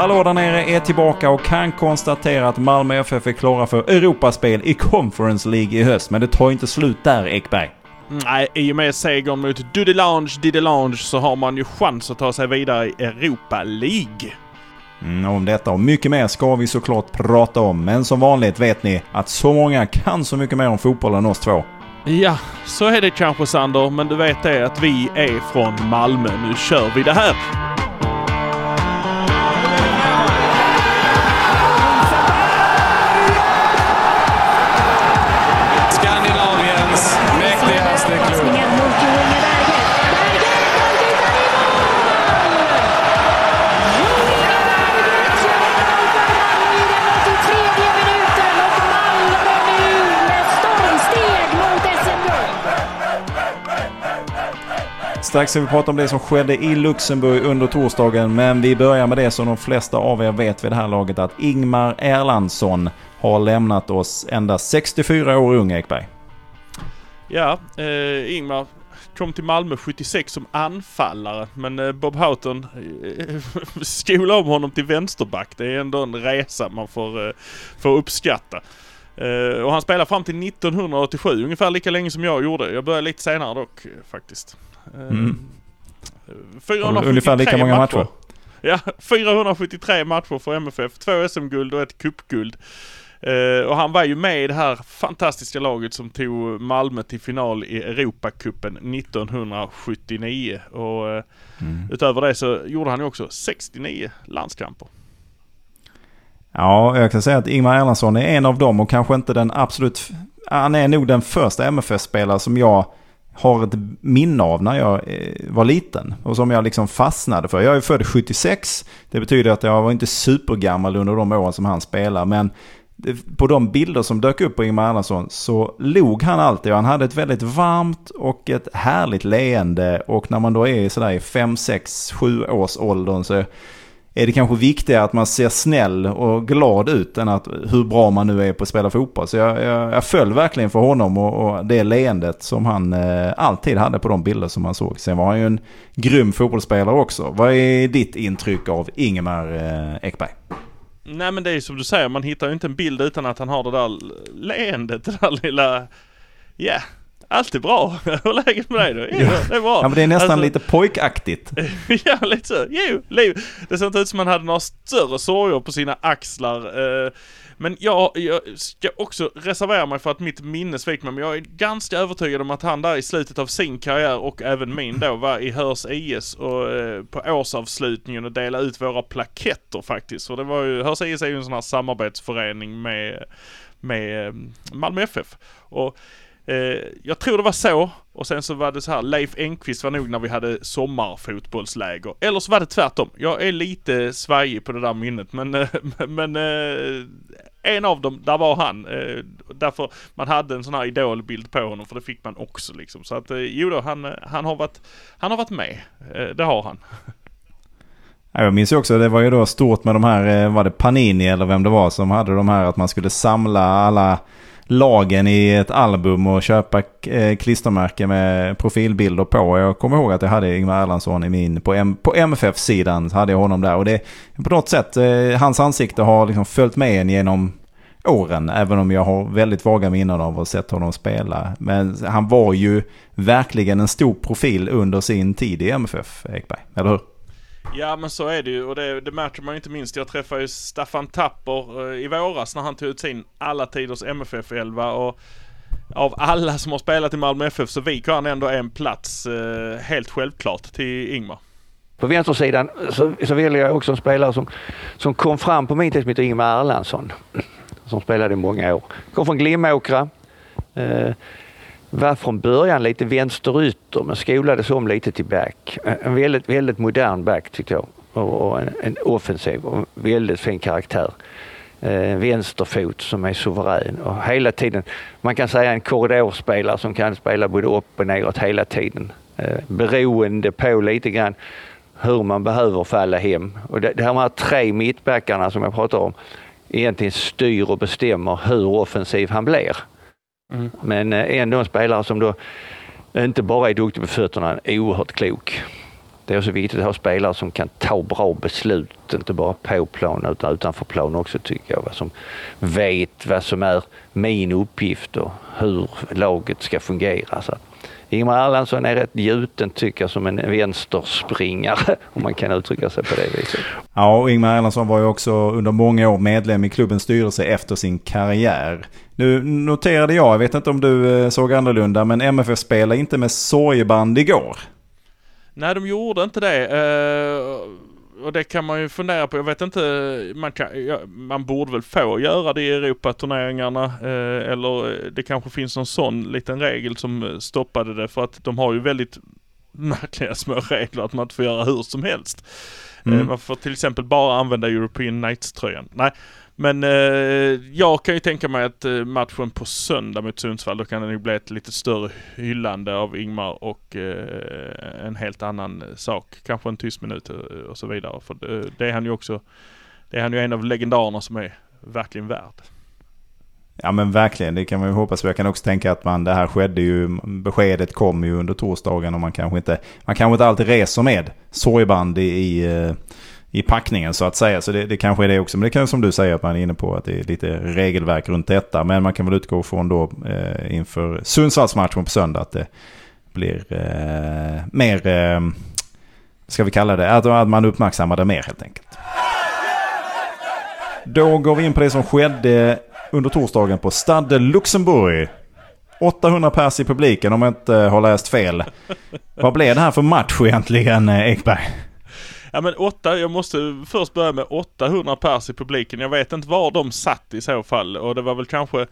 Hallå där nere är tillbaka och kan konstatera att Malmö FF är klara för Europaspel i Conference League i höst. Men det tar inte slut där, Ekberg. Nej, i och med segern mot Dudelange Didelange så har man ju chans att ta sig vidare i Europa League. Mm, om detta och mycket mer ska vi såklart prata om. Men som vanligt vet ni att så många kan så mycket mer om fotboll än oss två. Ja, så är det kanske Sander, men du vet det att vi är från Malmö. Nu kör vi det här! Strax ska vi prata om det som skedde i Luxemburg under torsdagen. Men vi börjar med det som de flesta av er vet vid det här laget. Att Ingmar Erlandsson har lämnat oss endast 64 år ung, Ekberg. Ja, eh, Ingmar kom till Malmö 76 som anfallare, men eh, Bob Houghton eh, skolade om honom till vänsterback. Det är ändå en resa man får, eh, får uppskatta. Eh, och han spelade fram till 1987, ungefär lika länge som jag gjorde. Jag började lite senare dock eh, faktiskt. Eh, Mm. 473 Ungefär lika många matcher. Ja, 473 matcher för MFF, två SM-guld och ett cupguld. Eh, och han var ju med i det här fantastiska laget som tog Malmö till final i Europacupen 1979. Och eh, Mm. utöver det så gjorde han ju också 69 landskamper. Ja, jag kan säga att Ingmar Erlandsson är en av dem och kanske inte den absolut... Han är nog den första MFF-spelare som jag har ett minne av när jag eh, var liten. Och som jag liksom fastnade för. Jag är född 76. Det betyder att jag var inte supergammal under de åren som han spelade. Men på de bilder som dök upp på Ingmar Erlandsson så log han alltid. Och han hade ett väldigt varmt och ett härligt leende. Och när man då är sådär i 5, 6, 7 års åldern så är det kanske viktigare att man ser snäll och glad ut än att hur bra man nu är på att spela fotboll. Så jag, jag, jag föll verkligen för honom och, och det leendet som han eh, alltid hade på de bilder som man såg. Sen var han ju en grym fotbollsspelare också. Vad är ditt intryck av Ingemar eh, Ekberg? Nej men det är ju som du säger, man hittar ju inte en bild utan att han har det där leendet, det där lilla... Ja, allt är bra. Hur är läget med dig då? Jo, det är bra. Ja, men det är nästan Alltså- lite pojkaktigt. ja, lite så. Jo, liv. Det ser inte ut som han hade några större sorger på sina axlar. eh, Men jag, jag ska också reservera mig för att mitt minne svek mig. Men jag är ganska övertygad om att han där i slutet av sin karriär och även min då var i Hörs IS och eh, på årsavslutningen och delade ut våra plaketter faktiskt. För det var ju, Hörs IS är ju en sån här samarbetsförening med, med eh, Malmö FF. Och Eh, jag tror det var så. Och sen så var det så här, Leif Engqvist var nog när vi hade sommarfotbollsläger. Eller så var det tvärtom. Jag är lite svajig på det där minnet men, eh, men eh, en av dem, där var han. Eh, därför man hade en sån här idolbild på honom för det fick man också liksom. Så att eh, jo då, han, eh, han, har varit, han har varit med. Eh, det har han. Jag minns ju också, det var ju då stort med de här, eh, var det Panini eller vem det var som hade de här att man skulle samla alla lagen i ett album och köpa eh, klistermärken med profilbilder på. Jag kommer ihåg att jag hade Ingvar Erlandsson i min, på, M, på MFF-sidan hade jag honom där. Och det, på något sätt, eh, hans ansikte har liksom följt med en genom åren. Även om jag har väldigt vaga minnen av att ha sett honom spela. Men han var ju verkligen en stor profil under sin tid i MFF, Ekberg. Eller hur? Ja men så är det ju och det, det märker man ju inte minst. Jag träffade ju Staffan Tapper eh, i våras när han tog ut sin alla tiders MFF-11 och av alla som har spelat i Malmö FF så viker han ändå en plats eh, helt självklart till Ingmar. På vänstersidan så, så väljer jag också en spelare som, som kom fram på min tid som heter Ingemar Erlandsson. Som spelade i många år. Kom från Glimåkra. Eh, var från början lite vänsterytter men skolades om lite till back. En väldigt, väldigt modern back tyckte jag. Och, och en, en offensiv och väldigt fin karaktär. En vänsterfot som är suverän och hela tiden, man kan säga en korridorspelare som kan spela både upp och neråt hela tiden. Eh, beroende på lite grann hur man behöver falla hem. Och det, det här med tre mittbackarna som jag pratar om egentligen styr och bestämmer hur offensiv han blir. Mm. Men eh, ändå en spelare som då inte bara är duktig på fötterna, han är oerhört klok. det är också viktigt att ha spelare som kan ta bra beslut, inte bara på plan utan utanför plan också tycker jag. Som vet vad som är min uppgift och hur laget ska fungera. Så Ingemar Erlandsson är rätt gjuten tycker jag som en vänsterspringare om man kan uttrycka sig på det viset. Ja, och Ingemar Erlandsson var ju också under många år medlem i klubbens styrelse efter sin karriär. Nu noterade jag, jag vet inte om du eh, såg annorlunda, men MFF spelade inte med sorgeband igår. Nej, de gjorde inte det. Uh, och det kan man ju fundera på. Jag vet inte, man, kan, ja, man borde väl få göra det i Europaturneringarna. Uh, eller det kanske finns någon sån liten regel som stoppade det. För att de har ju väldigt märkliga små regler att man inte får göra hur som helst. Mm. Man får till exempel bara använda European Nights-tröjan. Nej, men eh, jag kan ju tänka mig att eh, matchen på söndag mot Sundsvall, då kan det nog bli ett lite större hyllande av Ingmar och eh, en helt annan sak. Kanske en tyst minut eh, och så vidare. För det, eh, det, är han ju också, det är han ju en av legendarerna som är verkligen värd. Ja men verkligen, det kan man ju hoppas. Jag kan också tänka att man, det här skedde ju, beskedet kom ju under torsdagen och man kanske inte, man kanske inte alltid reser med sorgband i, i eh, i packningen så att säga. Så det, det kanske är det också. Men det kan som du säger att man är inne på att det är lite regelverk runt detta. Men man kan väl utgå från då eh, inför Sundsvallsmatchen på söndag att det blir eh, mer, eh, ska vi kalla det, att, att man uppmärksammar det mer helt enkelt. Då går vi in på det som skedde under torsdagen på Stade Luxemburg. 800 pers i publiken om jag inte eh, har läst fel. Vad blev det här för match egentligen eh, Ekberg? Ja men åtta, jag måste först börja med 800 pers i publiken. Jag vet inte var de satt i så fall och det var väl kanske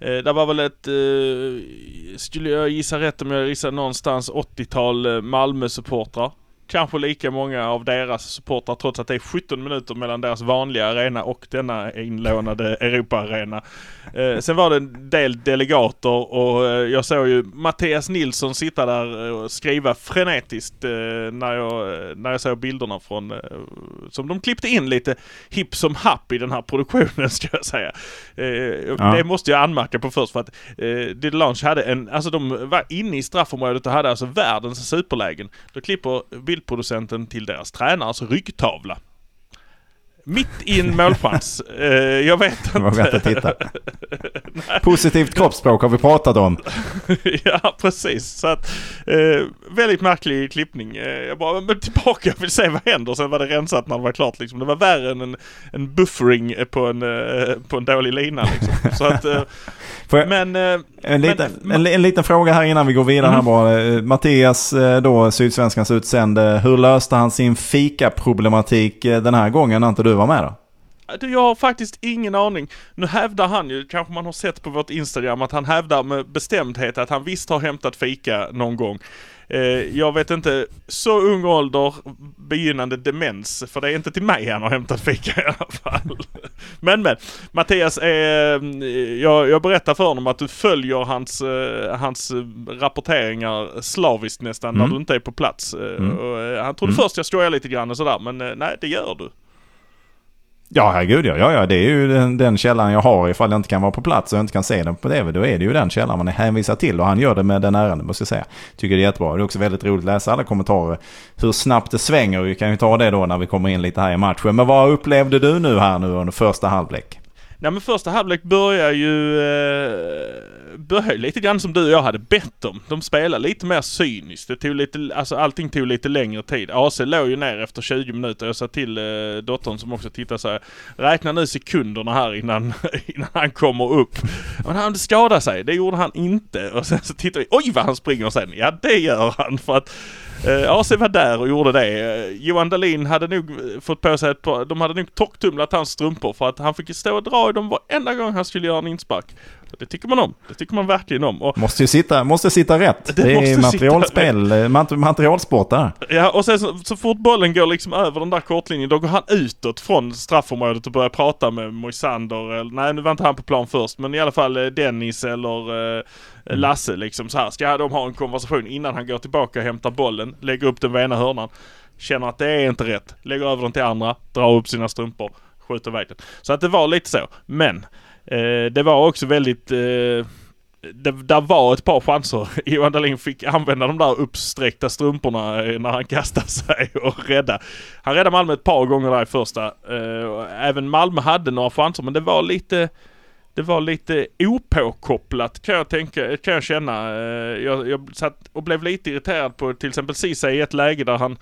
Eh, det var väl ett, eh, skulle jag gissa rätt om jag gissar någonstans 80-tal eh, Malmö-supportrar kanske lika många av deras supportrar trots att det är 17 minuter mellan deras vanliga arena och denna inlånade Europa-arena. Eh, sen var det en del delegater och eh, jag såg ju Mattias Nilsson sitta där och skriva frenetiskt eh, när, jag, när jag såg bilderna från, eh, som de klippte in lite hipp som happ i den här produktionen ska jag säga. Eh, ja. Det måste jag anmärka på först för att eh, The Lounge hade en, alltså de var inne i straffområdet och hade alltså världens superlägen. Då klipper bildproducenten till deras tränares ryggtavla. Mitt i en målchans. uh, jag vet inte. Vågar inte titta. Positivt kroppsspråk har vi pratat om. ja, precis. Så att, uh, väldigt märklig klippning. Uh, jag bara, men tillbaka, jag vill se vad händer. Sen var det rensat när det var klart liksom. Det var värre än en, en buffering på en, på en dålig lina liksom. Så att, jag, men, en, liten, men, en, en, liten fråga här innan vi går vidare mm. här bara. Mattias, då Sydsvenskans utsände, hur löste han sin fika-problematik den här gången när inte du var med då? Jag har faktiskt ingen aning. Nu hävdar han ju, kanske man har sett på vårt Instagram, att han hävdar med bestämdhet att han visst har hämtat fika någon gång. Eh, jag vet inte, så ung ålder, begynnande demens, för det är inte till mig han har hämtat fika i alla fall. Men men, Mattias, är, eh, jag, jag berättar för honom att du följer hans, eh, hans rapporteringar slaviskt nästan mm. när du inte är på plats. Mm. Han trodde mm. först jag skojade lite grann och sådär, men nej det gör du. Ja, herregud ja. ja. Ja, det är ju den, den källan jag har ifall jag inte kan vara på plats och jag inte kan se den på tv. Då är det ju den källan man är hänvisad till och han gör det med den äran, måste jag säga. Tycker det är jättebra. Det är också väldigt roligt att läsa alla kommentarer. Hur snabbt det svänger. Vi kan ju ta det då när vi kommer in lite här i matchen. Men vad upplevde du nu här nu under första halvlek? Nej men första halvlek börjar ju, eh, börjar lite grann som du och jag hade bett om. De spelar lite mer cyniskt. Det tog lite, alltså allting tog lite längre tid. AC låg ju ner efter 20 minuter. Jag sa till eh, dottern som också tittar så här, räkna nu sekunderna här innan, innan han kommer upp. Men han skadade sig, det gjorde han inte. Och sen så tittar vi, oj vad han springer sen. Ja det gör han för att Eh, AC var där och gjorde det. Eh, Johan Dahlin hade nog eh, fått på sig ett par, de hade nog torktumlat hans strumpor för att han fick stå och dra i dem varenda gång han skulle göra en inspark. Det tycker man om. Det tycker man verkligen om. Och måste ju sitta, måste sitta rätt. Det, det är materialspel, eh, materialsport där. Ja, och sen så, så fort bollen går liksom över den där kortlinjen, då går han utåt från straffområdet och börjar prata med Moisander. Eller, nej, nu var inte han på plan först, men i alla fall eh, Dennis eller eh, Lasse liksom så här. Ska de ha en konversation innan han går tillbaka och hämtar bollen, lägger upp den vid ena hörnan. Känner att det är inte rätt, lägger över den till andra, drar upp sina strumpor, skjuter iväg den. Så att det var lite så. Men Eh, det var också väldigt eh, det där var ett par chanser. Johan Dahlin fick använda de där uppsträckta strumporna eh, när han kastade sig och rädda. Han räddade Malmö ett par gånger där i första. Eh, även Malmö hade några chanser men det var lite det var lite opåkopplat kan jag tänka, kan jag känna. Eh, jag, jag satt och blev lite irriterad på till exempel Ceesay i ett läge där han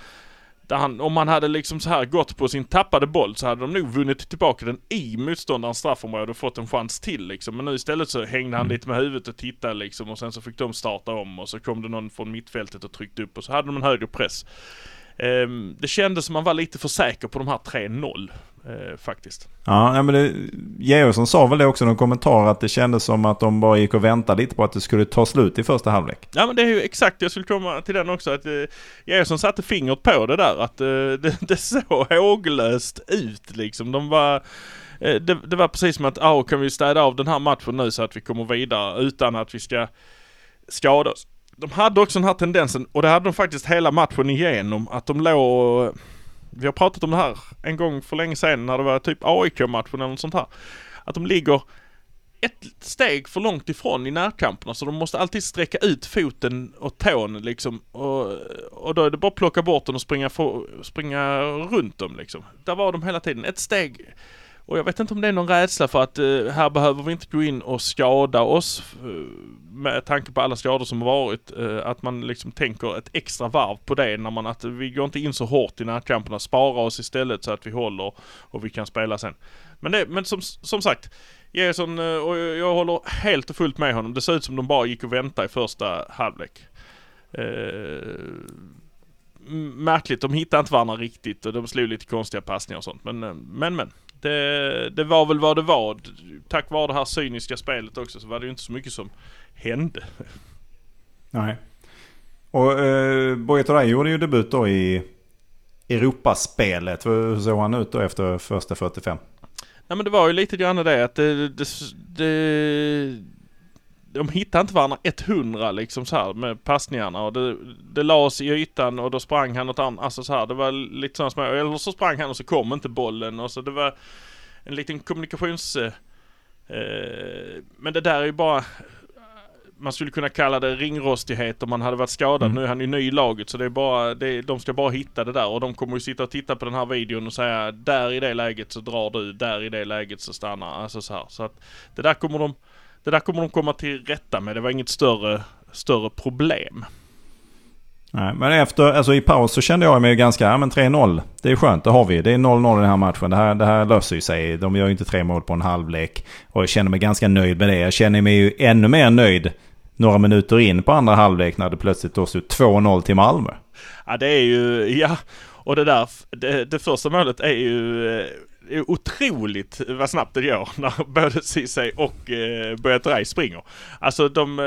där han, om han hade liksom så här gått på sin tappade boll så hade de nog vunnit tillbaka den i motståndarens straffområde och fått en chans till liksom. Men nu istället så hängde han mm. lite med huvudet och tittade liksom och sen så fick de starta om och så kom det någon från mittfältet och tryckte upp och så hade de en högre press. Um, det kändes som man var lite för säker på de här 3-0 uh, faktiskt. Ja, men det, Georgsson sa väl det också i någon kommentar att det kändes som att de bara gick och väntade lite på att det skulle ta slut i första halvlek. Ja men det är ju exakt, jag skulle komma till den också att uh, Georgsson satte fingret på det där att uh, det, det såg håglöst ut liksom. De var det, det, var precis som att, ah, kan vi städa av den här matchen nu så att vi kommer vidare utan att vi ska skada oss de hade också den här tendensen och det hade de faktiskt hela matchen igenom att de låg vi har pratat om det här en gång för länge sedan när det var typ AIK-matchen eller något sånt här. Att de ligger ett steg för långt ifrån i närkamperna så de måste alltid sträcka ut foten och tån liksom. Och, och då är det bara att plocka bort den och springa, för, springa runt dem liksom. Där var de hela tiden. Ett steg och jag vet inte om det är någon rädsla för att eh, här behöver vi inte gå in och skada oss eh, med tanke på alla skador som har varit. Eh, att man liksom tänker ett extra varv på det när man att vi går inte in så hårt i närkamperna. Spara oss istället så att vi håller och vi kan spela sen. Men, det, men som, som sagt, Jason eh, och jag håller helt och fullt med honom. Det ser ut som de bara gick och väntade i första halvlek. Eh, märkligt, de hittade inte varandra riktigt och de slog lite konstiga passningar och sånt. Men, men, men. Det, det var väl vad det var. Tack vare det här cyniska spelet också så var det ju inte så mycket som hände. Nej. Och eh, Bojetoraj gjorde ju debut då i Europaspelet. Hur såg han ut då efter första 45? Nej men det var ju lite grann det att det, det, det de hittade inte varandra 100 liksom så här med passningarna och det, det lades i ytan och då sprang han åt andra, alltså så här, det var lite sådana små, eller så sprang han och så kom inte bollen och så det var en liten kommunikations... Eh, eh, men det där är ju bara, man skulle kunna kalla det ringrostighet om man hade varit skadad. Mm. Nu är han ju ny i laget så det är bara, det, de ska bara hitta det där och de kommer ju sitta och titta på den här videon och säga där i det läget så drar du, där i det läget så stannar, alltså så här. Så att det där kommer de det där kommer de komma till rätta med. Det var inget större, större problem. Nej, men efter, alltså i paus så kände jag mig ganska, ja men 3-0. Det är skönt, det har vi. Det är 0-0 i den här matchen. Det här, det här löser ju sig. De gör ju inte tre mål på en halvlek. Och jag känner mig ganska nöjd med det. Jag känner mig ju ännu mer nöjd några minuter in på andra halvlek när det plötsligt då stod 2-0 till Malmö. Ja det är ju, ja. Och det där, det, det första målet är ju eh, otroligt vad snabbt det går när både Ceesay och eh, Boetrey springer. Alltså de, eh,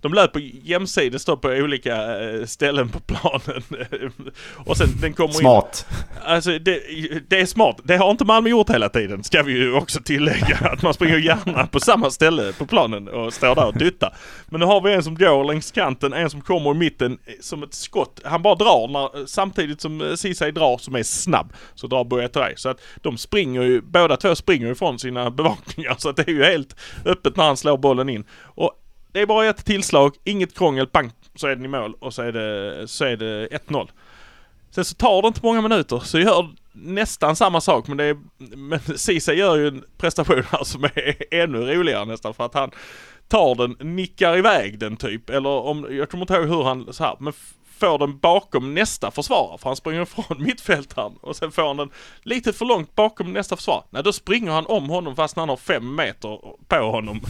de löper jämsides då på olika eh, ställen på planen. och sen den kommer Smart. In. Alltså det, det, är smart. Det har inte Malmö gjort hela tiden, ska vi ju också tillägga. Att man springer gärna på samma ställe på planen och står där och duttar. Men nu har vi en som går längs kanten, en som kommer i mitten som ett skott. Han bara drar när, samtidigt som Ceesay drar som är snabb. Så drar Boetrey. Så att de springer ju, båda två springer ifrån sina bevakningar. Så att det är ju helt öppet när han slår bollen in. Och det är bara ett tillslag, inget krångel, pang så är den i mål och så är det, så är det 1-0. Sen så tar det inte många minuter så gör nästan samma sak men det är, men Ceesay gör ju en prestation här som är ännu roligare nästan för att han tar den, nickar iväg den typ eller om, jag kommer inte ihåg hur han så här, men får den bakom nästa försvarare för han springer ifrån mittfältaren och sen får han den lite för långt bakom nästa försvarare. Nej då springer han om honom fast han har fem meter på honom.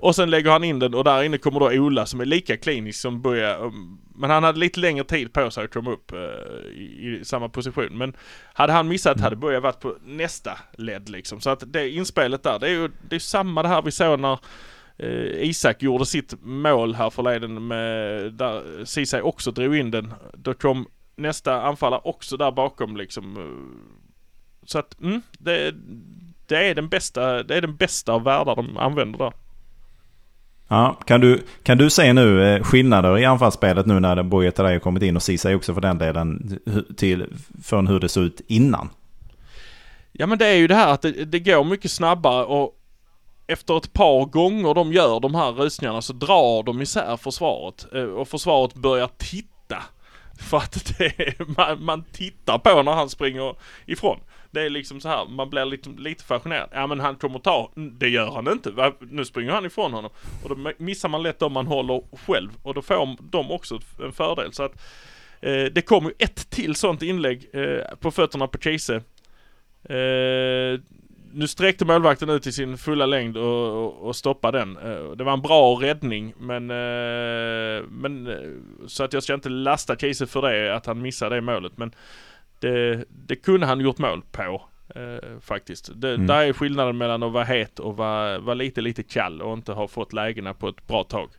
Och sen lägger han in den och där inne kommer då Ola som är lika klinisk som Buja. Um, men han hade lite längre tid på sig att komma upp uh, i, i, samma position. Men hade han missat mm. hade Buja varit på nästa led liksom. Så att det inspelet där, det är ju det är samma det här vi såg när uh, Isak gjorde sitt mål här förleden med där Ceesay också drog in den. Då kom nästa anfallare också där bakom liksom. Så att mm, det, det är den bästa, det är den bästa av världar de använder där. Ja, kan, du, kan du se nu eh, skillnader i anfallsspelet nu när Boje har kommit in och Ceesay också för den delen till, från hur det såg ut innan? Ja men det är ju det här att det, det går mycket snabbare och efter ett par gånger de gör de här rusningarna så drar de isär försvaret. Eh, och försvaret börjar titta. För att det är, man, man tittar på när han springer ifrån. Det är liksom så här, man blir lite, lite fascinerad. Ja men han kommer ta, det gör han inte. Va? Nu springer han ifrån honom. Och då missar man lätt om man håller själv. Och då får de också en fördel. Så att eh, det kommer ju ett till sånt inlägg eh, på fötterna på Chase. Eh, nu sträckte målvakten ut i sin fulla längd och, och, och stoppade den. Eh, det var en bra räddning men, eh, men eh, så att jag ska inte lasta Chase för det, att han missade det målet. Men det, det kunde han gjort mål på. Eh, faktiskt. Det, mm. Där är skillnaden mellan att vara het och vara, vara lite, lite kall och inte ha fått lägena på ett bra tag.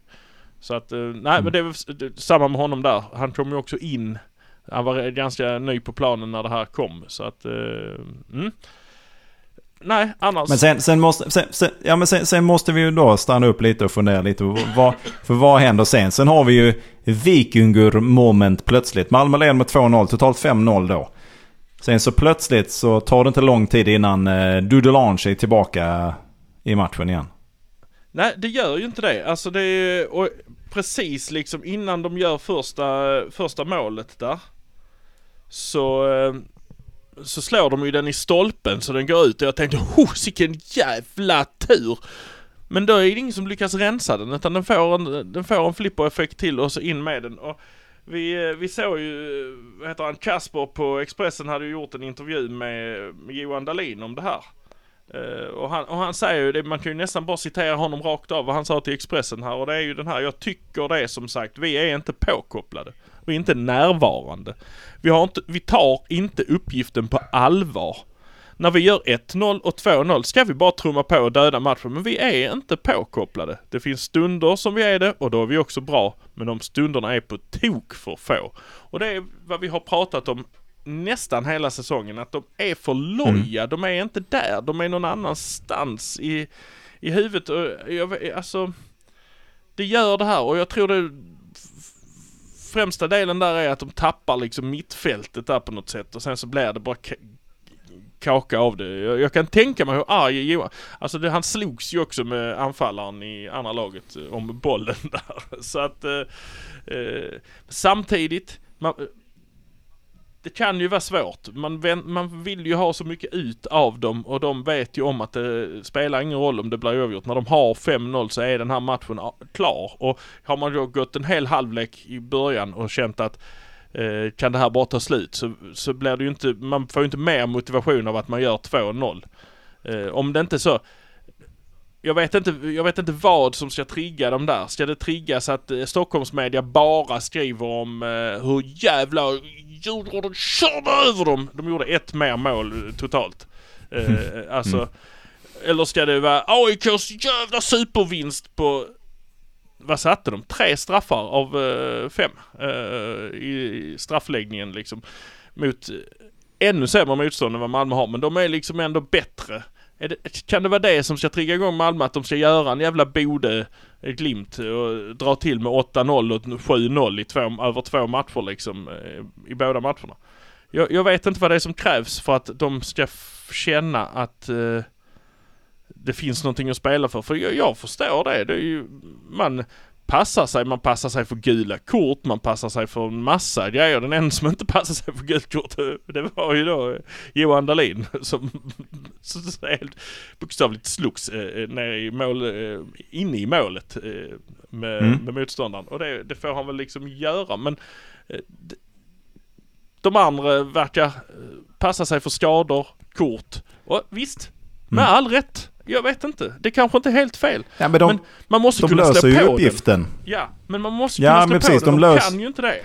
Så att, eh, nej mm. men det är samma med honom där. Han kom ju också in. Han var ganska ny på planen när det här kom. Så att, eh, mm. Nej, annars. Men sen, sen måste, sen, sen, ja, men sen, måste vi ju då stanna upp lite och fundera lite. Vad, för vad händer sen? Sen har vi ju Vikingur moment plötsligt. Malmö leder med 2-0, totalt 5-0 då. Sen så plötsligt så tar det inte lång tid innan eh, Dudelange är tillbaka i matchen igen. Nej, det gör ju inte det. Alltså det är, och precis liksom innan de gör första, första målet där. Så, eh, så slår de ju den i stolpen så den går ut och jag tänkte oh, sicken jävla tur! Men då är det ingen som lyckas rensa den utan den får en, den får en flippereffekt till och så in med den. Och vi, eh, vi såg ju, eh, vad heter han, Kasper på Expressen hade ju gjort en intervju med, med Johan Dahlin om det här. Uh, och, han, och han säger ju det, man kan ju nästan bara citera honom rakt av vad han sa till Expressen här och det är ju den här, jag tycker det som sagt, vi är inte påkopplade. Vi är inte närvarande. Vi, har inte, vi tar inte uppgiften på allvar. När vi gör 1-0 och 2-0 ska vi bara trumma på och döda matchen, men vi är inte påkopplade. Det finns stunder som vi är det och då är vi också bra, men de stunderna är på tok för få. Och det är vad vi har pratat om nästan hela säsongen, att de är för loja. Mm. De är inte där, de är någon annanstans i, i huvudet. Och jag, alltså, det gör det här och jag tror det främsta delen där är att de tappar liksom mittfältet där på något sätt och sen så blir det bara kaka av det. Jag, jag, kan tänka mig hur arg Johan, alltså det, han slogs ju också med anfallaren i andra laget eh, om bollen där. Så att eh, eh, samtidigt, man, det kan ju vara svårt. Man, man vill ju ha så mycket ut av dem och de vet ju om att det spelar ingen roll om det blir övergjort. När de har 5-0 så är den här matchen klar. Och har man då gått en hel halvlek i början och känt att eh, kan det här bara ta slut så, så blir det ju inte, man får ju inte mer motivation av att man gör 2-0. Eh, om det inte så jag vet, inte, jag vet inte vad som ska trigga dem där. Ska det triggas att eh, Stockholmsmedia bara skriver om eh, hur jävla Djurgården körde över dem. De gjorde ett mer mål eh, totalt. Eh, alltså, mm. eller ska det vara AIKs jävla supervinst på vad satte de? Tre straffar av uh, fem uh, i straffläggningen liksom. Mot ännu sämre motstånd än vad Malmö har. Men de är liksom ändå bättre. Det, kan det vara det som ska trigga igång Malmö? Att de ska göra en jävla Bode eh, Glimt eh, och dra till med 8-0 och 7-0 i två, över två matcher liksom. Eh, I båda matcherna. Jag, jag, vet inte vad det är som krävs för att de ska känna att det finns någonting att spela för. För jag, jag förstår det. det är ju, man passar sig, man passar sig för gula kort, man passar sig för en massa grejer. Den enda som inte passar sig för gult kort, det var ju då Johan Dahlin som helt bokstavligt slogs eh, ner i mål, eh, inne i målet eh, med, mm. med motståndaren. Och det, det, får han väl liksom göra. Men eh, de andra verkar passa sig för skador, kort. Och visst, med mm. all rätt. Jag vet inte. Det kanske inte är helt fel. Ja, men, de, men man måste de kunna löser slå ju på uppgiften. Den. Ja, men man måste ja, kunna slå precis, på den. De, lös... kan ju inte det.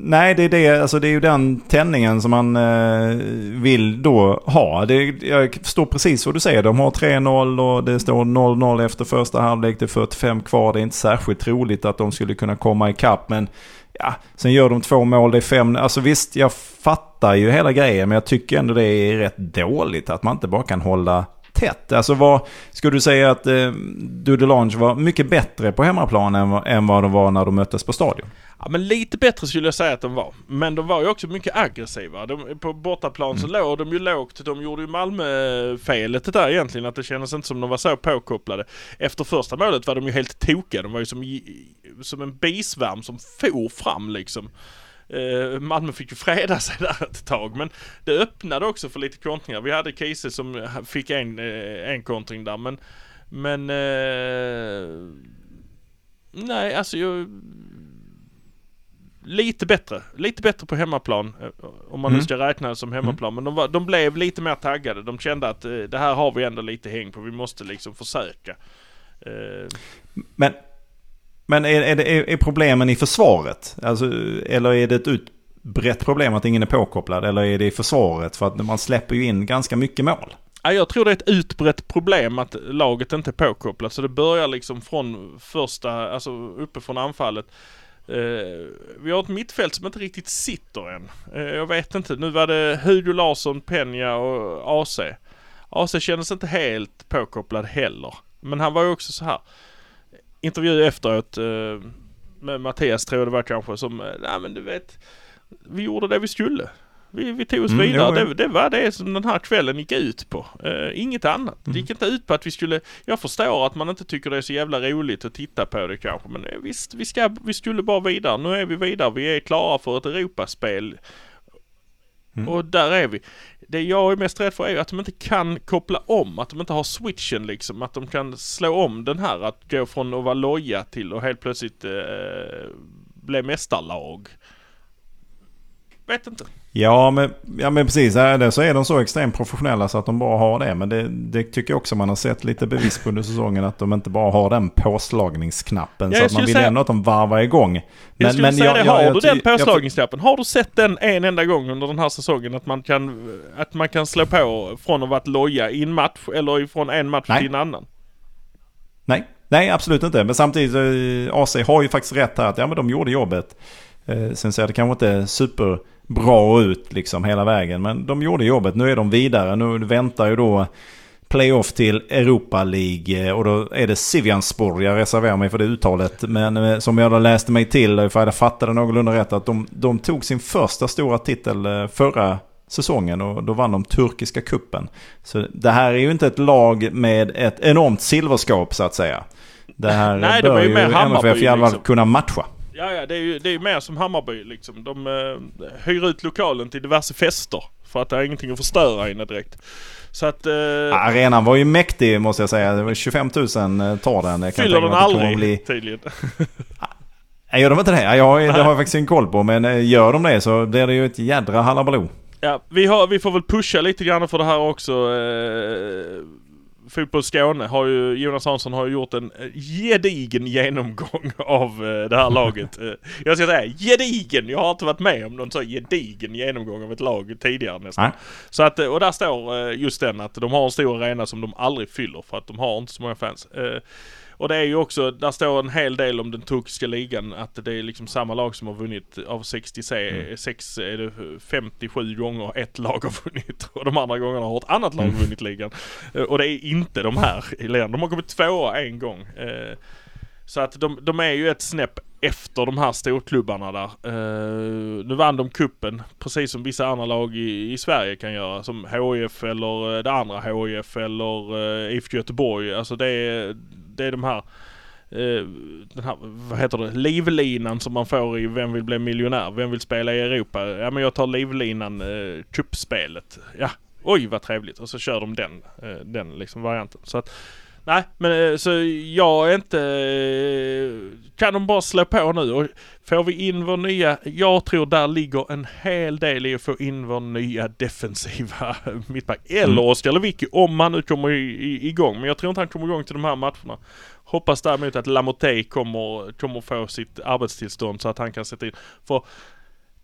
Nej, det är, det, alltså det är ju den tändningen som man eh, vill då ha. Det, jag förstår precis vad du säger. De har 3-0 och det står 0-0 efter första halvlek. Det är 45 kvar. Det är inte särskilt troligt att de skulle kunna komma ikapp. Men ja, sen gör de två mål, det är fem. Alltså visst, jag fattar ju hela grejen, men jag tycker ändå det är rätt dåligt att man inte bara kan hålla tätt. Alltså vad, skulle du säga att eh, Dudelange var mycket bättre på hemmaplan än, vad- än vad de var när de möttes på stadion? Ja men lite bättre skulle jag säga att de var. Men de var ju också mycket aggressiva. De, på bortaplan så låg de ju lågt. De gjorde ju Malmö-felet det där egentligen. Att det kändes inte som de var så påkopplade. Efter första målet var de ju helt tokiga. De var ju som, som en bisvärm som for fram liksom. Eh, Malmö fick ju freda sig där ett tag men det öppnade också för lite kontringar. Vi hade Kiese som fick en, eh, en kontring där men men eh, Nej alltså jag Lite bättre, lite bättre på hemmaplan om man nu Mm. ska räkna det som hemmaplan. Men de, var, de blev lite mer taggade. De kände att eh, det här har vi ändå lite häng på. Vi måste liksom försöka. Eh, Men, men är, är, det, är, är problemen i försvaret? Alltså, eller är det ett utbrett problem att ingen är påkopplad? Eller är det i försvaret? För att man släpper ju in ganska mycket mål. Ja, jag tror det är ett utbrett problem att laget inte är påkopplat. Så det börjar liksom från första, alltså uppe från anfallet. Uh, vi har ett mittfält som inte riktigt sitter än. Uh, jag vet inte. Nu var det Hugo Larsson, Peña och AC. AC kändes inte helt påkopplad heller. Men han var ju också så här. Intervju efteråt eh, med Mattias tror jag det var kanske som, eh, nej men du vet. Vi gjorde det vi skulle. Vi, vi tog oss Mm, vidare. Det, det var det som den här kvällen gick ut på. Eh, inget annat. Det gick inte ut på att vi skulle... Jag förstår att man inte tycker det är så jävla roligt att titta på det kanske. Men visst, vi, ska, vi skulle bara vidare. Nu är vi vidare. Vi är klara för ett Europaspel. Mm. Och där är vi. Det jag är mest rädd för är ju att de inte kan koppla om. Att de inte har switchen liksom. Att de kan slå om den här. Att gå från att vara loja till och helt plötsligt eh, bli mästarlag. Vet inte. Ja men, ja, men precis. Eller så är de så extremt professionella så att de bara har det. Men det, det tycker jag också man har sett lite bevis på under säsongen. Att de inte bara har den påslagningsknappen. Ja, så att man vill säga- ändå att de varvar igång. Jag skulle säga det, jag- har jag- du den påslagningsknappen? Har du sett den en enda gång under den här säsongen? Att man kan, att man kan slå på från att vara loja i en match eller ifrån en match Nej. till en annan? Nej, nej absolut inte. Men samtidigt, eh, AC har ju faktiskt rätt här att ja, men de gjorde jobbet. Eh, sen ser det kanske inte superbra ut liksom hela vägen. Men de gjorde jobbet. Nu är de vidare. Nu väntar ju då playoff till Europa League. eh, Och då är det Sivjanspor. Jag reserverar mig för det uttalet. Men eh, som jag då läste mig till, för jag fattade någorlunda rätt, att de, de tog sin första stora titel eh, förra säsongen och då vann de turkiska kuppen. Så det här är ju inte ett lag med ett enormt silverskap så att säga. Det här Nej, de bör är ju ju MFF i alla fall liksom. kunna matcha. Ja, ja, det är ju det är ju mer som Hammarby liksom. De eh, hyr ut lokalen till diverse fester. För att det är ingenting att förstöra inne direkt. Så att... Eh, Arenan var ju mäktig måste jag säga. Det var 25 000 eh, tar den. Jag kan fyller den aldrig Bli... tydligen. Nej, Gör de inte det? Ja, Jag, det har jag faktiskt ingen koll på. Men eh, gör de det så blir det ju ett jädra halabaloo. Ja, vi, har, vi får väl pusha lite grann för det här också. Eh, Fotboll Skåne har ju, Jonas Hansson har ju gjort en eh, gedigen genomgång av eh, det här laget. Eh, jag ska säga gedigen, jag har inte varit med om någon så gedigen genomgång av ett lag tidigare nästan. Nej. Så att, och där står just den att de har en stor arena som de aldrig fyller för att de har inte så många fans. Och det är ju också, där står en hel del om den turkiska ligan att det är liksom samma lag som har vunnit av 66 är det 57 gånger ett lag har vunnit och de andra gångerna har ett annat lag vunnit ligan. Eh, Och det är inte de här i ligan. De har kommit tvåa en gång. Eh, Så att de, de är ju ett snäpp efter de här storklubbarna där. Eh, nu vann de kuppen precis som vissa andra lag i, i Sverige kan göra. Som HIF eller det andra HIF eller uh, IFK Göteborg. Alltså det är, det är de här eh, den här, vad heter det, livlinan som man får i Vem vill bli miljonär? Vem vill spela i Europa? Ja men jag tar livlinan, eh, cupspelet. Ja, oj vad trevligt. Och så kör de den, eh, den liksom varianten. Så att, nej men eh, så jag är inte, eh, kan de bara slå på nu och får vi in vår nya, jag tror där ligger en hel del i att få in vår nya defensiva mittback. Eller Mm. Oskar Lewicki om han nu kommer igång. Men jag tror inte han kommer igång till de här matcherna. Hoppas däremot att Lamotte kommer, kommer få sitt arbetstillstånd så att han kan sätta in. För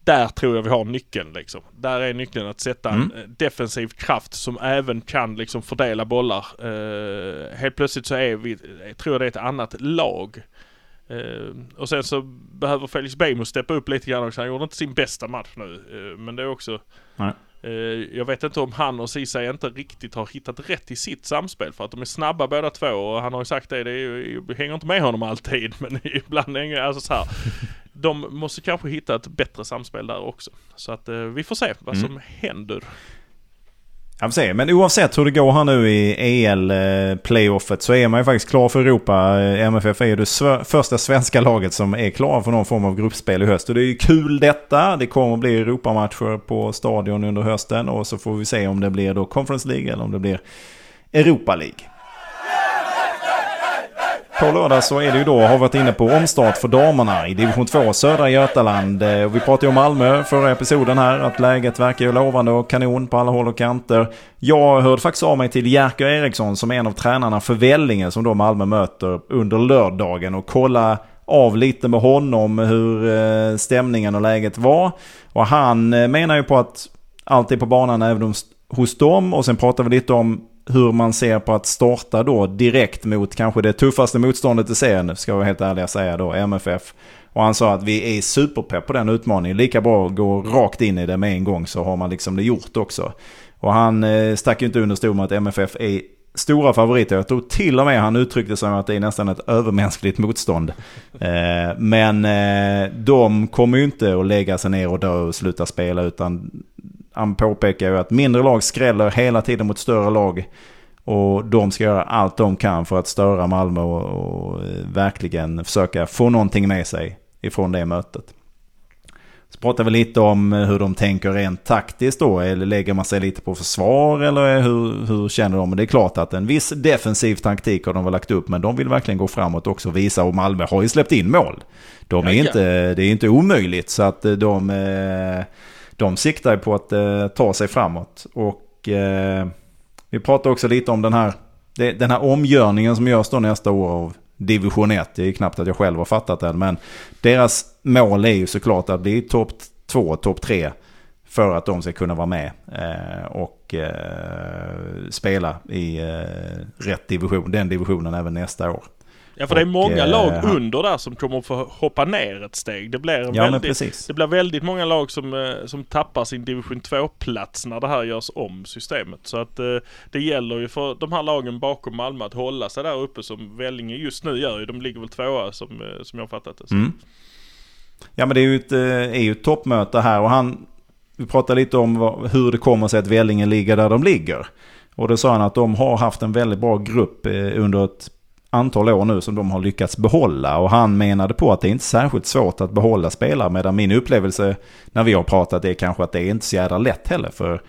där tror jag vi har nyckeln liksom. Där är nyckeln att sätta en Mm. eh, defensiv kraft som även kan liksom fördela bollar. Eh, helt plötsligt så är vi, jag tror det är ett annat lag. Eh, och sen så behöver Felix Beijmo steppa upp lite grann också. Han gjorde inte sin bästa match nu. Eh, men det är också... Eh, jag vet inte om han och Ceesay inte riktigt har hittat rätt i sitt samspel för att de är snabba båda två och han har ju sagt det, det är ju, jag hänger inte med honom alltid men ibland hänger alltså så här. De måste kanske hitta ett bättre samspel där också. Så att eh, vi får se vad Mm. som händer. Jag får se. Men oavsett hur det går här nu i EL-playoffet så är man ju faktiskt klar för Europa. Eh, MFF är ju det sve- första svenska laget som är klara för någon form av gruppspel i höst. Och det är ju kul detta. Det kommer att bli Europamatcher på stadion under hösten. Och så får vi se om det blir då Conference League eller om det blir Europa League. På lördag så är det ju då, har varit inne på, omstart för damerna i division 2 södra Götaland. Eh, och vi pratade ju om Malmö förra episoden här, att läget verkar ju lovande och kanon på alla håll och kanter. Jag hörde faktiskt av mig till Jerker Eriksson som är en av tränarna för Vellinge som då Malmö möter under lördagen och kolla av lite med honom hur eh, stämningen och läget var. Och han eh, menar ju på att allt är på banan även hos- hos dem och sen pratar vi lite om hur man ser på att starta då direkt mot kanske det tuffaste motståndet i serien, ska jag vara helt ärlig säga då, MFF. Och han sa att vi är superpepp på den utmaningen. Lika bra att gå rakt in i det med en gång så har man liksom det gjort också. Och han eh, stack ju inte under stol med att MFF är stora favoriter. Jag tror till och med han uttryckte sig som att det är nästan ett övermänskligt motstånd. Eh, men eh, de kommer ju inte att lägga sig ner och dö och sluta spela utan han påpekar ju att mindre lag skräller hela tiden mot större lag. Och de ska göra allt de kan för att störa Malmö och, och eh, verkligen försöka få någonting med sig ifrån det mötet. Så pratar vi lite om eh, hur de tänker rent taktiskt då. Eller lägger man sig lite på försvar eller hur, hur känner de? Men det är klart att en viss defensiv taktik har de väl lagt upp. Men de vill verkligen gå framåt också och visa. Och Malmö har ju släppt in mål. De är inte, det är inte omöjligt. Så att eh, de, eh, de siktar ju på att eh, ta sig framåt. Och eh, vi pratar också lite om den här, det- den här omgörningen som görs då nästa år av division 1. Det är knappt att jag själv har fattat det. Men deras mål är ju såklart att bli topp 2, topp 3. För att de ska kunna vara med eh, och eh, spela i eh, rätt division. Den divisionen även nästa år. Ja för det är Och, många eh, lag han- under där som kommer att få hoppa ner ett steg. Det blir, Ja väldigt, det blir väldigt många lag som, eh, som tappar sin division 2-plats när det här görs om systemet. Så att eh, det gäller ju för de här lagen bakom Malmö att hålla sig där uppe som Vellinge just nu gör ju. De ligger väl tvåa som, eh, som jag fattat det. Mm. Ja men det är ju ett, eh, är ju ett toppmöte här och han... Vi pratade lite om vad, hur det kommer sig att Vellinge ligger där de ligger. Och då sa han att de har haft en väldigt bra grupp eh, under ett antal år nu som de har lyckats behålla. Och han menade på att det är inte särskilt svårt att behålla spelare. Medan min upplevelse när vi har pratat är kanske att det är inte så jävla lätt heller. För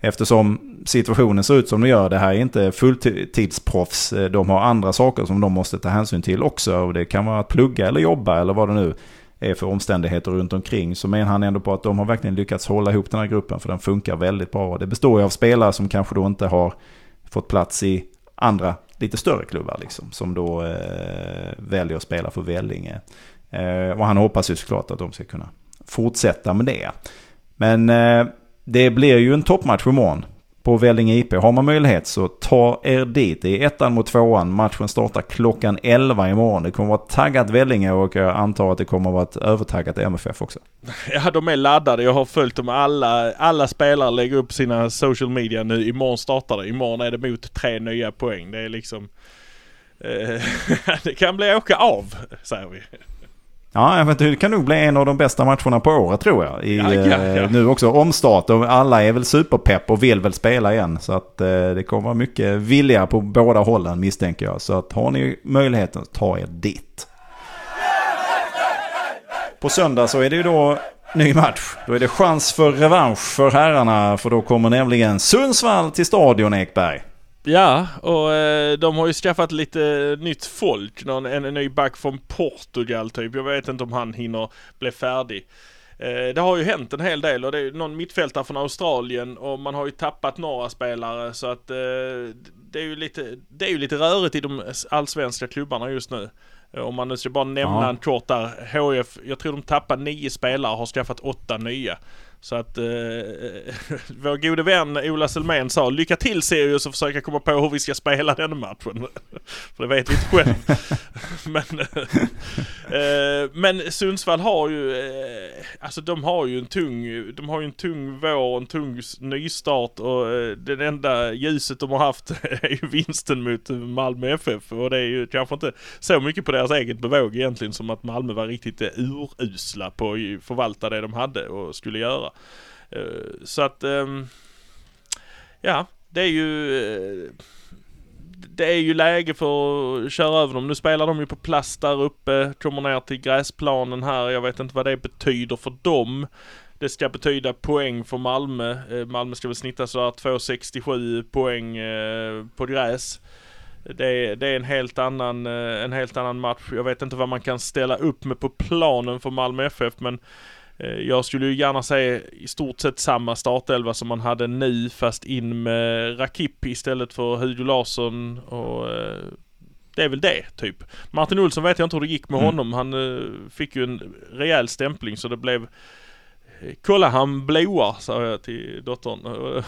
eftersom situationen ser ut som den gör, det här är inte fulltidsproffs. Eh, de har andra saker som de måste ta hänsyn till också. Och det kan vara att plugga eller jobba eller vad det nu är för omständigheter runt omkring. Så menar han ändå på att de har verkligen lyckats hålla ihop den här gruppen för den funkar väldigt bra. Och Det består ju av spelare som kanske då inte har fått plats i andra lite större klubbar liksom. Som då eh, väljer att spela för Vellinge. Eh, och han hoppas ju såklart att de ska kunna fortsätta med det. Men eh, det blir ju en toppmatch imorgon på Vellinge IP. Har man möjlighet så ta er dit. Det är ettan mot tvåan. Matchen startar klockan 11 imorgon. Det kommer att vara taggat Vellinge och jag antar att det kommer att vara ett övertaggat MFF också. Ja, de är laddade. Jag har följt dem alla. Alla spelare lägger upp sina social media nu. Imorgon startar det. Imorgon är det mot tre nya poäng. Det är liksom... Eh, det kan bli åka av, säger vi. Ja, jag vet inte, det kan nog bli en av de bästa matcherna på året tror jag. I, Ja, ja, ja. eh, Nu också omstart och alla är väl superpepp och vill väl spela igen. Så att eh, det kommer vara mycket vilja på båda hållen misstänker jag. Så att har ni möjligheten, ta er dit. På söndag så är det ju då ny match. Då är det chans för revansch för herrarna. För då kommer nämligen Sundsvall till Stadion Ekberg. Ja, och eh, de har ju skaffat lite nytt folk. Någon, en, en ny back från Portugal typ. Jag vet inte om han hinner bli färdig. Eh, det har ju hänt en hel del och det är någon mittfältare från Australien och man har ju tappat några spelare så att eh, det är ju lite, det är ju lite rörigt i de allsvenska klubbarna just nu. Eh, Om man nu ska bara nämna Ja. en kort där. HF, jag tror de tappar nio spelare och har skaffat åtta nya. Så att eh, vår gode vän Ola Selmén sa lycka till Sirius och försöka komma på hur vi ska spela den matchen. För det vet vi inte själv. men, eh, eh, men Sundsvall har ju, eh, alltså de har ju en tung, de har ju en tung vår, en tung nystart och eh, det enda ljuset de har haft är ju vinsten mot Malmö FF och det är ju kanske inte så mycket på deras eget bevåg egentligen som att Malmö var riktigt urusla på att förvalta det de hade och skulle göra. Eh, så att, ehm, ja, det är ju eh, det är ju läge för att köra över dem. Nu spelar de ju på plast där uppe, kommer ner till gräsplanen här. Jag vet inte vad det betyder för dem. Det ska betyda poäng för Malmö. Eh, Malmö ska väl snitta sådär 2,67 poäng på gräs. Det är, det är, en helt annan, en helt annan match. Jag vet inte vad man kan ställa upp med på planen för Malmö FF men jag skulle ju gärna se i stort sett samma startelva som man hade nu fast in med Rakip istället för Hugo Larsson och eh, det är väl det, typ. Martin Olsson vet jag inte hur det gick med mm. honom. Han uh, fick ju en rejäl stämpling så det blev Kolla han blåar, sa jag till dottern.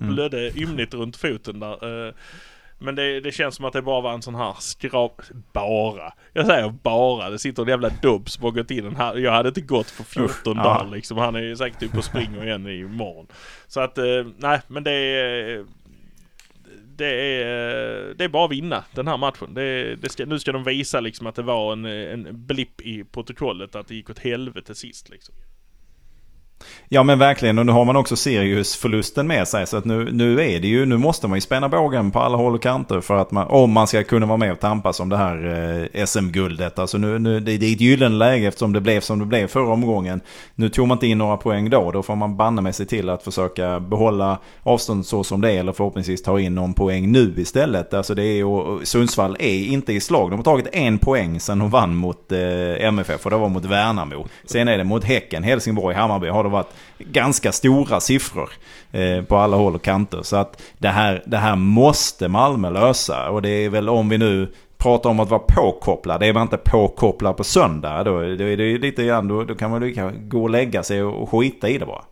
Mm. Blödde ymnigt runt foten där. Men det, det, känns som att det bara var en sån här skrap... Bara. Jag säger bara. Det sitter en jävla dubb som har gått in den här. Jag hade inte gått för 14 Usch, dagar liksom. Han är säkert ute och springer igen imorgon. Så att, eh, nej men det är... Det är, det är bara att vinna den här matchen. Det, det ska, nu ska de visa liksom att det var en, en blipp i protokollet. Att det gick åt helvete sist liksom. Ja men verkligen och nu har man också Sirius-förlusten med sig. Så att nu, nu är det ju, nu måste man ju spänna bågen på alla håll och kanter för att man, om man ska kunna vara med och tampas om det här eh, SM-guldet. Alltså nu, nu, det, det är ett gyllene läge eftersom det blev som det blev förra omgången. Nu tog man inte in några poäng då. Då får man banne med sig till att försöka behålla avstånd så som det är. Eller förhoppningsvis ta in någon poäng nu istället. Alltså det är, och Sundsvall är inte i slag. De har tagit en poäng sedan de vann mot eh, MFF och det var mot Värnamo. Sen är det mot Häcken, Helsingborg, Hammarby har de varit ganska stora siffror eh, på alla håll och kanter. Så att det här, det här måste Malmö lösa. Och det är väl om vi nu pratar om att vara påkopplad. Är man inte påkopplad på söndag då, då är det lite grann, då, då kan man lika gå och lägga sig och skita i det bara.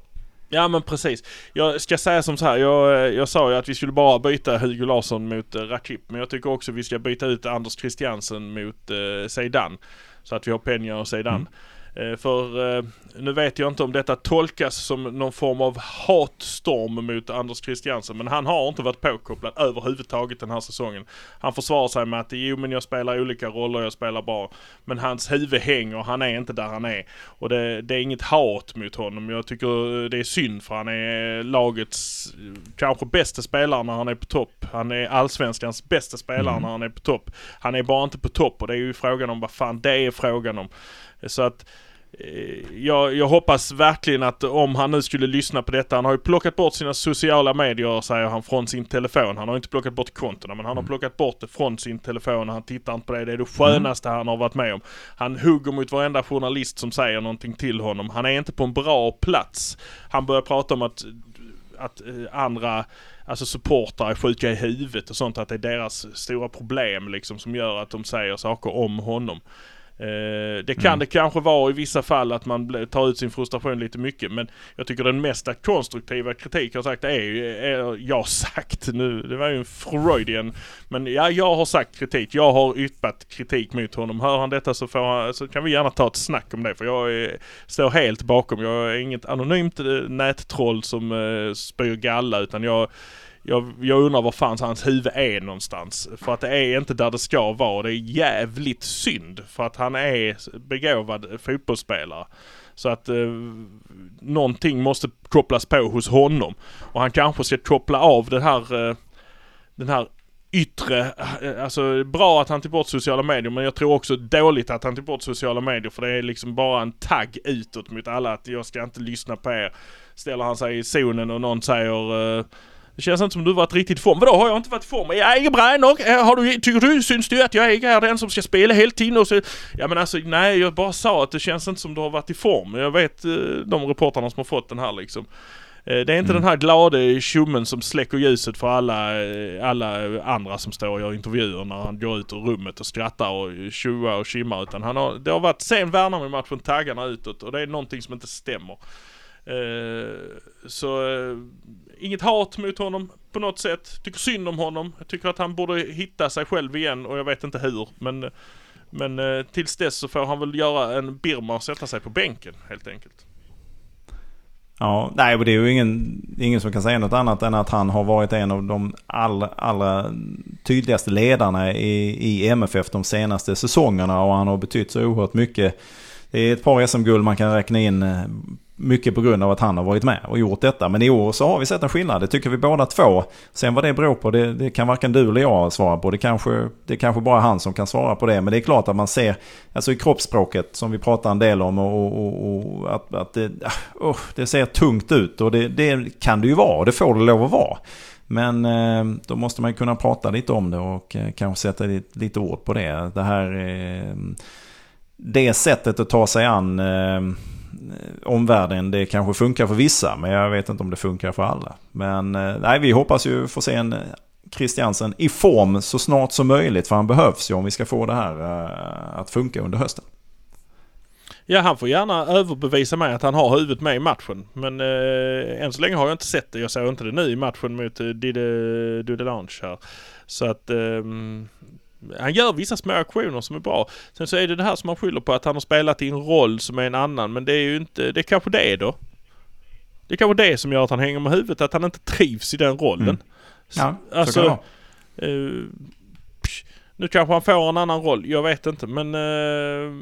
Ja men precis. Jag ska säga som så här. Jag, jag sa ju att vi skulle bara byta Hugo Larsson mot uh, Rakip. Men jag tycker också vi ska byta ut Anders Christiansen mot Zeidan. Så att vi har Peña och Zeidan. Mm. Eh, för eh, nu vet jag inte om detta tolkas som någon form av hatstorm mot Anders Christiansen. Men han har inte varit påkopplad överhuvudtaget den här säsongen. Han försvarar sig med att jo men jag spelar olika roller, jag spelar bra. Men hans huvud hänger, han är inte där han är. Och det, det är inget hat mot honom. Jag tycker det är synd för han är lagets kanske bästa spelare när han är på topp. Han är allsvenskans bästa spelare mm. när han är på topp. Han är bara inte på topp och det är ju frågan om vad fan det är frågan om. Så att Eh, jag, jag, hoppas verkligen att om han nu skulle lyssna på detta, han har ju plockat bort sina sociala medier säger han från sin telefon. Han har inte plockat bort kontona men han har mm. plockat bort det från sin telefon och han tittar inte på det. Det är det skönaste mm. han har varit med om. Han hugger mot varenda journalist som säger någonting till honom. Han är inte på en bra plats. Han börjar prata om att, att eh, andra Alltså supportrar är sjuka i huvudet och sånt, att det är deras stora problem liksom som gör att de säger saker om honom. Eh, det kan mm. det kanske vara i vissa fall att man tar ut sin frustration lite mycket men jag tycker den mesta konstruktiva kritik jag sagt är ju, är jag sagt nu, det var ju en Freudian. Men ja, jag har sagt kritik. Jag har yppat kritik mot honom. Hör han detta så, får han, så kan vi gärna ta ett snack om det för jag är, står helt bakom. Jag är inget anonymt eh, nättroll som uh, spyr galla utan jag jag, jag undrar var fan hans huvud är någonstans. För att det är inte där det ska vara. Det är jävligt synd. För att han är begåvad fotbollsspelare. Så att eh, någonting måste kopplas på hos honom. Och han kanske ska koppla av den här, eh, den här yttre, eh, alltså bra att han tog bort sociala medier men jag tror också dåligt att han tog bort sociala medier för det är liksom bara en tagg utåt mot alla att jag ska inte lyssna på er. Ställer han sig i zonen och någon säger eh, det känns inte som du varit riktigt i form. Vadå, har jag inte varit i form? Jag är bra nog. Har du, tycker du, syns du att jag är den som ska spela hela tiden? Och så, ja men alltså, nej, jag bara sa att det känns inte som du har varit i form. Jag vet eh, de reportrarna som har fått den här liksom. Eh, det är inte mm. den här glade tjommen som släcker ljuset för alla, eh, alla andra som står och gör intervjuer när han går ut ur rummet och skrattar och tjoar och kimmar. Utan han har, det har varit sen Värnamo-matchen taggarna utåt och det är någonting som inte stämmer. Eh, så eh, inget hat mot honom på något sätt. Tycker synd om honom. Jag tycker att han borde hitta sig själv igen och jag vet inte hur. Men, men eh, tills dess så får han väl göra en Birma och sätta sig på bänken helt enkelt. Ja, nej, det är ju ingen, ingen som kan säga något annat än att han har varit en av de allra, allra tydligaste ledarna i, i MFF de senaste säsongerna och han har betytt så oerhört mycket. Det är ett par SM-guld man kan räkna in eh, mycket på grund av att han har varit med och gjort detta. Men i år så har vi sett en skillnad. Det tycker vi båda två. Sen vad det beror på, det, det kan varken du eller jag svara på. Det kanske, det är kanske bara han som kan svara på det. Men det är klart att man ser, alltså i kroppsspråket som vi pratar en del om och, och, och att, att det, oh, det ser tungt ut. Och det, det kan det ju vara. Det får det lov att vara. Men eh, då måste man kunna prata lite om det och eh, kanske sätta lite, ord på det. Det här... Eh, det sättet att ta sig an Eh, omvärlden, det kanske funkar för vissa, men jag vet inte om det funkar för alla. Men eh, nej, vi hoppas ju få se en eh, Christiansen i form så snart som möjligt, för han behövs ju om vi ska få det här att funka under hösten. Ja, han får gärna överbevisa mig att han har huvudet med i matchen. Men eh, än så länge har jag inte sett det. Jag såg inte det nu i matchen mot eh, Dide Dudelange här. Så att eh, han gör vissa små aktioner som är bra. Sen så är det det här som han skyller på att han har spelat i en roll som är en annan. Men det är ju inte, det är kanske det då. Det är kanske det som gör att han hänger med huvudet, att han inte trivs i den rollen. Mm. Ja, alltså, så kan det uh, Nu kanske han får en annan roll, jag vet inte men... Uh,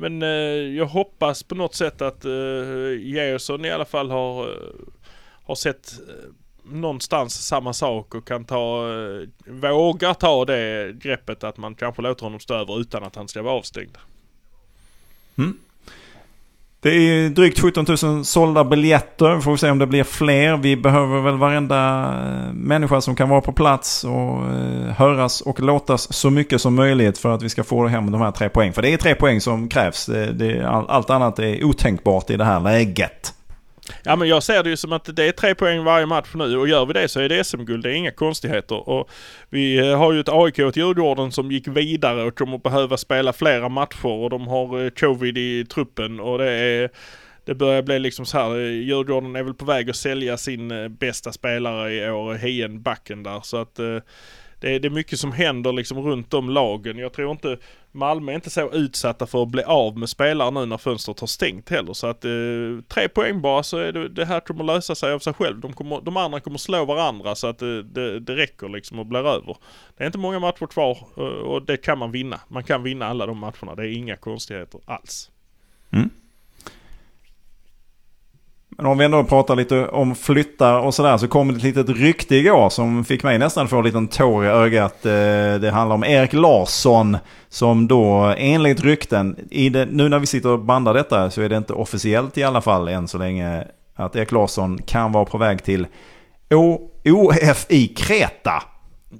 men uh, jag hoppas på något sätt att uh, Gerson i alla fall har, har sett någonstans samma sak och kan ta, våga vågar ta det greppet att man kanske låter honom stå över utan att han ska vara avstängd. Mm. Det är drygt 17 000 sålda biljetter. Får vi se om det blir fler. Vi behöver väl varenda eh, människa som kan vara på plats och eh, höras och låtas så mycket som möjligt för att vi ska få hem de här tre poäng. För det är tre poäng som krävs. Eh, det, allt annat är otänkbart i det här läget. Ja men jag ser det ju som att det är tre poäng varje match nu och gör vi det så är det SM-guld. Det är inga konstigheter. Och vi eh, har ju ett AIK åt Djurgården som gick vidare och kommer behöva spela flera matcher och de har eh, covid i truppen och det är det börjar bli liksom så här. Eh, Djurgården är väl på väg att sälja sin bästa spelare i år, Hien Backen där. Så att det är, det är mycket som händer liksom runt om lagen. Jag tror inte Malmö är inte så utsatta för att bli av med spelare nu när fönstret har stängt heller. Så att eh, tre poäng bara så är det, det här kommer lösa sig av sig själv. De, kommer, de andra kommer slå varandra så att det, det, det räcker liksom och blir över. Det är inte många matcher kvar eh, och det kan man vinna. Man kan vinna alla de matcherna. Det är inga konstigheter alls. Mm. Men om vi ändå pratar lite om flyttar och sådär så kom det ett litet rykte igår som fick mig nästan få en liten tår i ögat. Eh, det handlar om Erik Larsson som då enligt rykten, i det, nu när vi sitter och bandar detta så är det inte officiellt i alla fall än så länge att Erik Larsson kan vara på väg till OFI Kreta.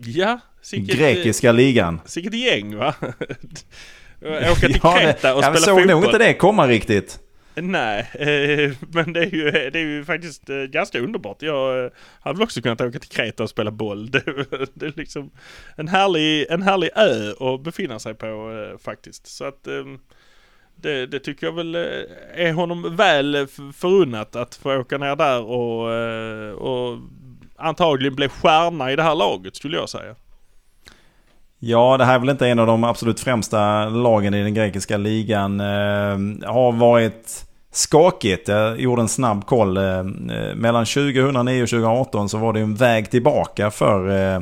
Ja, sicket, Grekiska ligan. Sicket gäng va? Åka till Kreta och ja, spela fotboll. Jag såg nog inte det komma riktigt. Nej, eh, men det är, ju, det är ju faktiskt eh, ganska underbart. Jag eh, hade väl också kunnat åka till Kreta och spela boll. Det, det är liksom en härlig, en härlig ö att befinna sig på eh, faktiskt. Så att ehm, det, det, tycker jag väl eh, är honom väl förunnat att få åka ner där och, eh, och antagligen bli stjärna i det här laget skulle jag säga. Ja, det här är väl inte en av de absolut främsta lagen i den grekiska ligan. Eh, har varit skakigt. Jag gjorde en snabb koll. Eh, mellan 2009 och 2018 så var det en väg tillbaka för eh,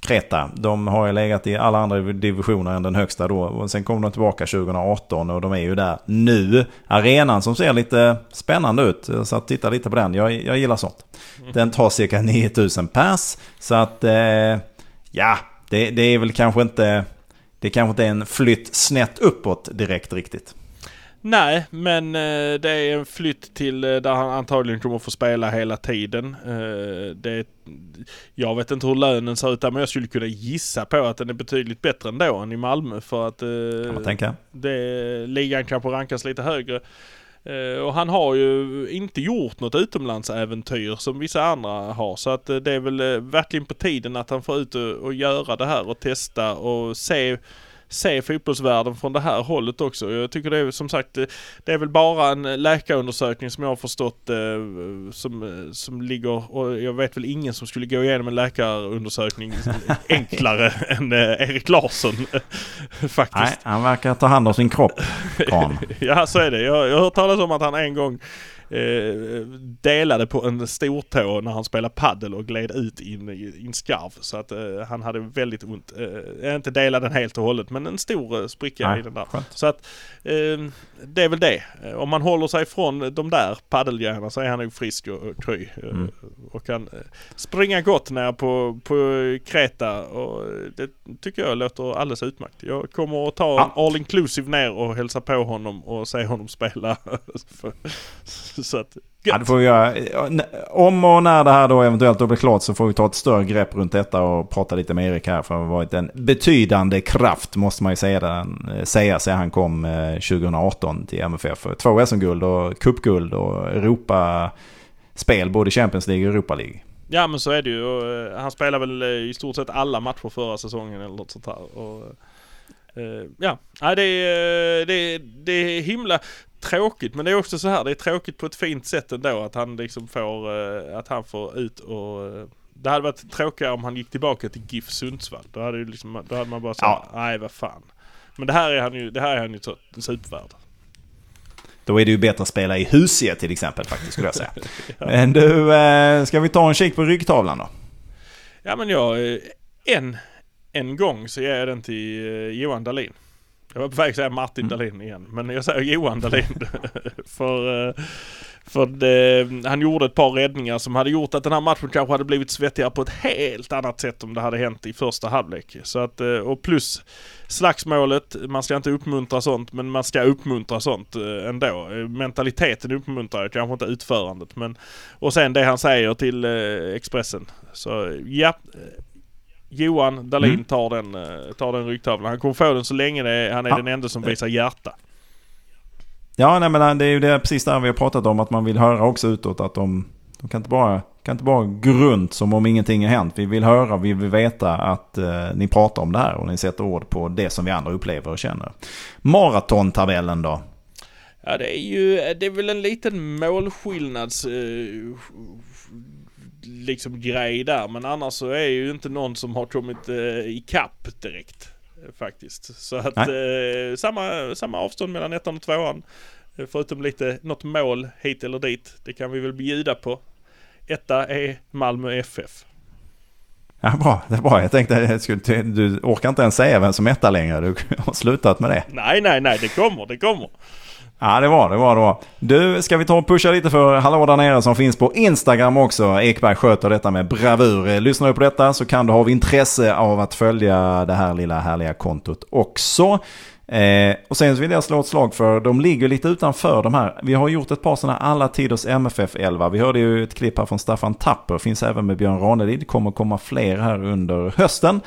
Kreta. De har ju legat i alla andra divisioner än den högsta då. Och sen kom de tillbaka 2018 och de är ju där nu. Arenan som ser lite spännande ut. Så att titta lite på den. Jag, jag gillar sånt. Den tar cirka 9000 pers. Så att eh, ja, det, det är väl kanske inte... Det kanske inte är en flytt snett uppåt direkt riktigt. Nej, men eh, det är en flytt till eh, där han antagligen kommer få spela hela tiden. Eh, det, jag vet inte hur lönen ser ut där, men jag skulle kunna gissa på att den är betydligt bättre ändå än i Malmö för att eh, kan man tänka. Det, ligan kanske rankas lite högre. Och han har ju inte gjort något utomlandsäventyr som vissa andra har. Så att det är väl verkligen på tiden att han får ut och, och göra det här och testa och se se fotbollsvärlden från det här hållet också. Jag tycker det är som sagt, det, det är väl bara en läkarundersökning som jag har förstått eh, som, som ligger, och jag vet väl ingen som skulle gå igenom en läkarundersökning enklare än eh, Erik Larsson faktiskt. Nej, han verkar ta hand om sin kropp, Gran. ja, så är det. Jag, jag har hört talas om att han en gång eh, delade på en stortå när han spelade paddel och gled ut i en, i en skarv. Så att eh, han hade väldigt ont. Eh, inte delade den helt och hållet men en stor eh, spricka Nej, i den där. skönt. Så att eh, det är väl det. Eh, Om man håller sig från de där paddeljärnen så är han nog frisk och, kry. Mm. Och kan springa gott ner på, på Kreta och det tycker jag låter alldeles utmärkt. Jag kommer att ta en all inclusive ner och hälsa på honom och se honom spela. så att, Ja, får vi göra. Om och när det här då eventuellt då blir klart så får vi ta ett större grepp runt detta och prata lite med Erik här. För han har varit en betydande kraft måste man ju säga, den, säga sedan han kom eh, 2018 till MFF. Två SM-guld och cupguld och Europa-spel både Champions League och Europa League. Ja men så är det ju. Och, eh, han spelade väl eh, i stort sett alla matcher förra säsongen eller något sånt här. Och, eh, ja, det är, det, är, det är himla tråkigt men det är också så här. Det är tråkigt på ett fint sätt ändå att han liksom får, eh, att han får ut och eh, det hade varit tråkigare om han gick tillbaka till GIF Sundsvall. Då hade, ju liksom, då hade man bara sagt, Ja. nej vad fan. Men det här är han ju, det här är han ju supervärd. Då är det ju bättre att spela i Husie till exempel faktiskt skulle jag säga. Men du, eh, ska vi ta en kik på ryggtavlan då? Ja men jag, en, en gång så ger jag den till Johan Dahlin. Jag var på väg att säga Martin Dahlin igen, men jag säger Johan Dahlin. för eh, för det, han gjorde ett par räddningar som hade gjort att den här matchen kanske hade blivit svettigare på ett helt annat sätt om det hade hänt i första halvlek. Så att, eh, och plus slagsmålet, man ska inte uppmuntra sånt men man ska uppmuntra sånt eh, ändå. Mentaliteten uppmuntrar kanske inte utförandet men och sen det han säger till Expressen. Så ja, Johan Dahlin Mm. tar, den, eh, tar den ryggtavlan. Han kommer få den så länge det är, han är Ja. den enda som visar hjärta. Ja, nej, men det är ju det precis där vi har pratat om. Att man vill höra också utåt att de, de kan, inte bara, kan inte bara gå runt som om ingenting har hänt. Vi vill höra, vi vill veta att eh, ni pratar om det här och ni sätter ord på det som vi andra upplever och känner. Maratontabellen då? Ja det är ju, det är väl en liten målskillnads eh, liksom grej där men annars så är ju inte någon som har kommit eh, ikapp direkt. eh, Faktiskt. Så att eh, samma, samma avstånd mellan ettan och tvåan. Eh, Förutom lite, något mål hit eller dit. Det kan vi väl bjuda på. Etta är Malmö FF. Ja, bra. Det är bra. Jag tänkte, jag skulle, du orkar inte ens säga vem som etta längre. Du har slutat med det. Nej, nej, nej, det kommer, det kommer. Ja, det var det. Var, det var. Du, ska vi ta och pusha lite för Hallå där nere som finns på Instagram också. Ekberg sköter detta med bravur. Eh, lyssnar du på detta så kan du ha intresse av att följa det här lilla härliga kontot också. Eh, och sen så vill jag slå ett slag för, de ligger lite utanför de här. Vi har gjort ett par sådana alla tiders MFF 11. Vi hörde ju ett klipp här från Staffan Tapper, finns även med Björn Ranelid. kommer komma fler här under hösten.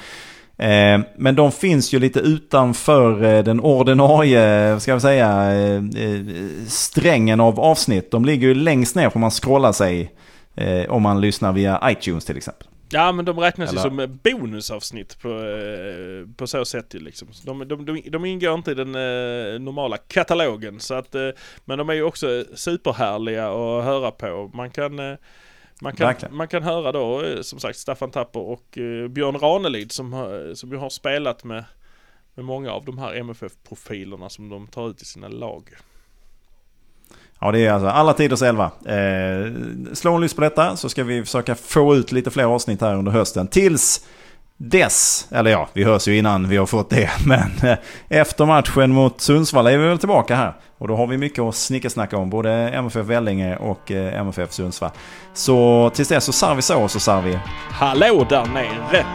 Eh, men de finns ju lite utanför eh, den ordinarie, ska vi säga, eh, eh, strängen av avsnitt. De ligger ju längst ner om man scrollar sig eh, om man lyssnar via iTunes till exempel. Ja men de räknas Eller- ju som eh, bonusavsnitt på, eh, på så sätt ju liksom. De, de, de, de ingår inte i den eh, normala katalogen så att, eh, men de är ju också superhärliga att höra på. Man kan, eh, man kan, Verkligen. man kan höra då eh, som sagt Staffan Tapper och eh, Björn Ranelid som, har- som ju har spelat med, med många av de här MFF-profilerna som de tar ut i sina lag. Ja, det är alltså alla tiders 11. Eh, slå en lyss på detta så ska vi försöka få ut lite fler avsnitt här under hösten. Tills dess, eller ja, vi hörs ju innan vi har fått det. Men eh, efter matchen mot Sundsvall är vi väl tillbaka här. Och då har vi mycket att snickersnacka om. Både MFF Vellinge och eh, MFF Sundsvall. Så tills dess så sar vi så så sar vi Hallå där nere!